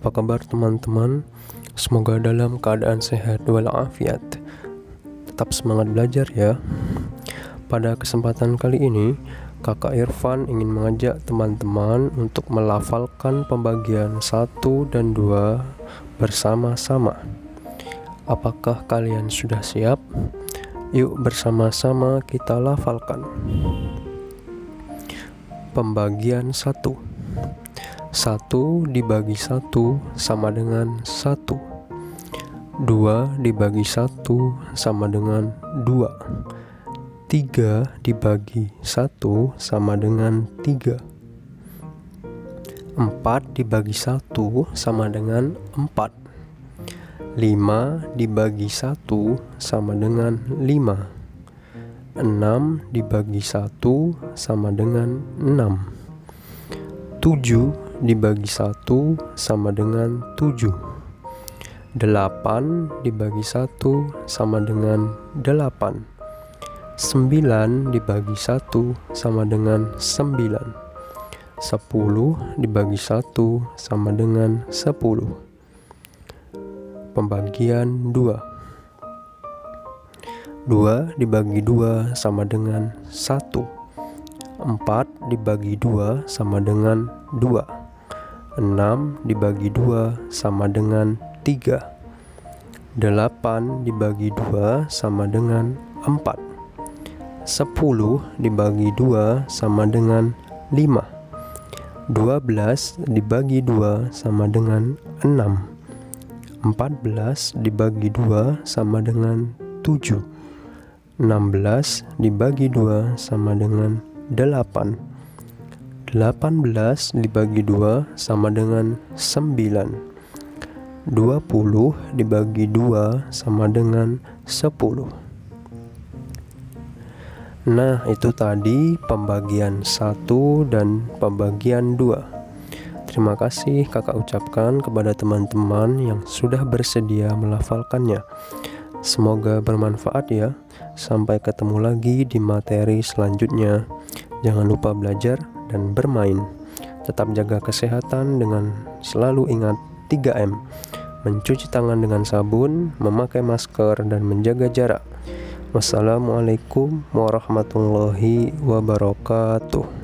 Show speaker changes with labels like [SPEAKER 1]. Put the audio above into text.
[SPEAKER 1] Apa kabar teman-teman? Semoga dalam keadaan sehat walafiat. Tetap semangat belajar ya. Pada kesempatan kali ini Kakak Irfan ingin mengajak teman-teman untuk melafalkan pembagian 1 dan 2 bersama-sama. Apakah kalian sudah siap? Yuk bersama-sama kita lafalkan. Pembagian 1 1 dibagi 1 sama dengan 1 2 dibagi 1 sama dengan 2 3 dibagi 1 sama dengan 3 4 dibagi 1 sama dengan 4 5 dibagi 1 sama dengan 5 6 dibagi 1 sama dengan 6 7 dibagi 1 sama dengan 7 8 dibagi 1 sama dengan 8 9 dibagi 1 sama dengan 9 10 dibagi 1 sama dengan 10 Pembagian 2 2 dibagi 2 sama dengan 1 4 dibagi 2 sama dengan 2 6 dibagi 2 sama dengan 3 8 dibagi 2 sama dengan 4 10 dibagi 2 sama dengan 5 12 dibagi 2 sama dengan 6 14 dibagi 2 sama dengan 7 16 dibagi 2 sama dengan 8 18 dibagi 2 sama dengan 9 20 dibagi 2 sama dengan 10 Nah itu tadi pembagian 1 dan pembagian 2 Terima kasih kakak ucapkan kepada teman-teman yang sudah bersedia melafalkannya Semoga bermanfaat ya. Sampai ketemu lagi di materi selanjutnya. Jangan lupa belajar dan bermain. Tetap jaga kesehatan dengan selalu ingat 3M. Mencuci tangan dengan sabun, memakai masker dan menjaga jarak. Wassalamualaikum warahmatullahi wabarakatuh.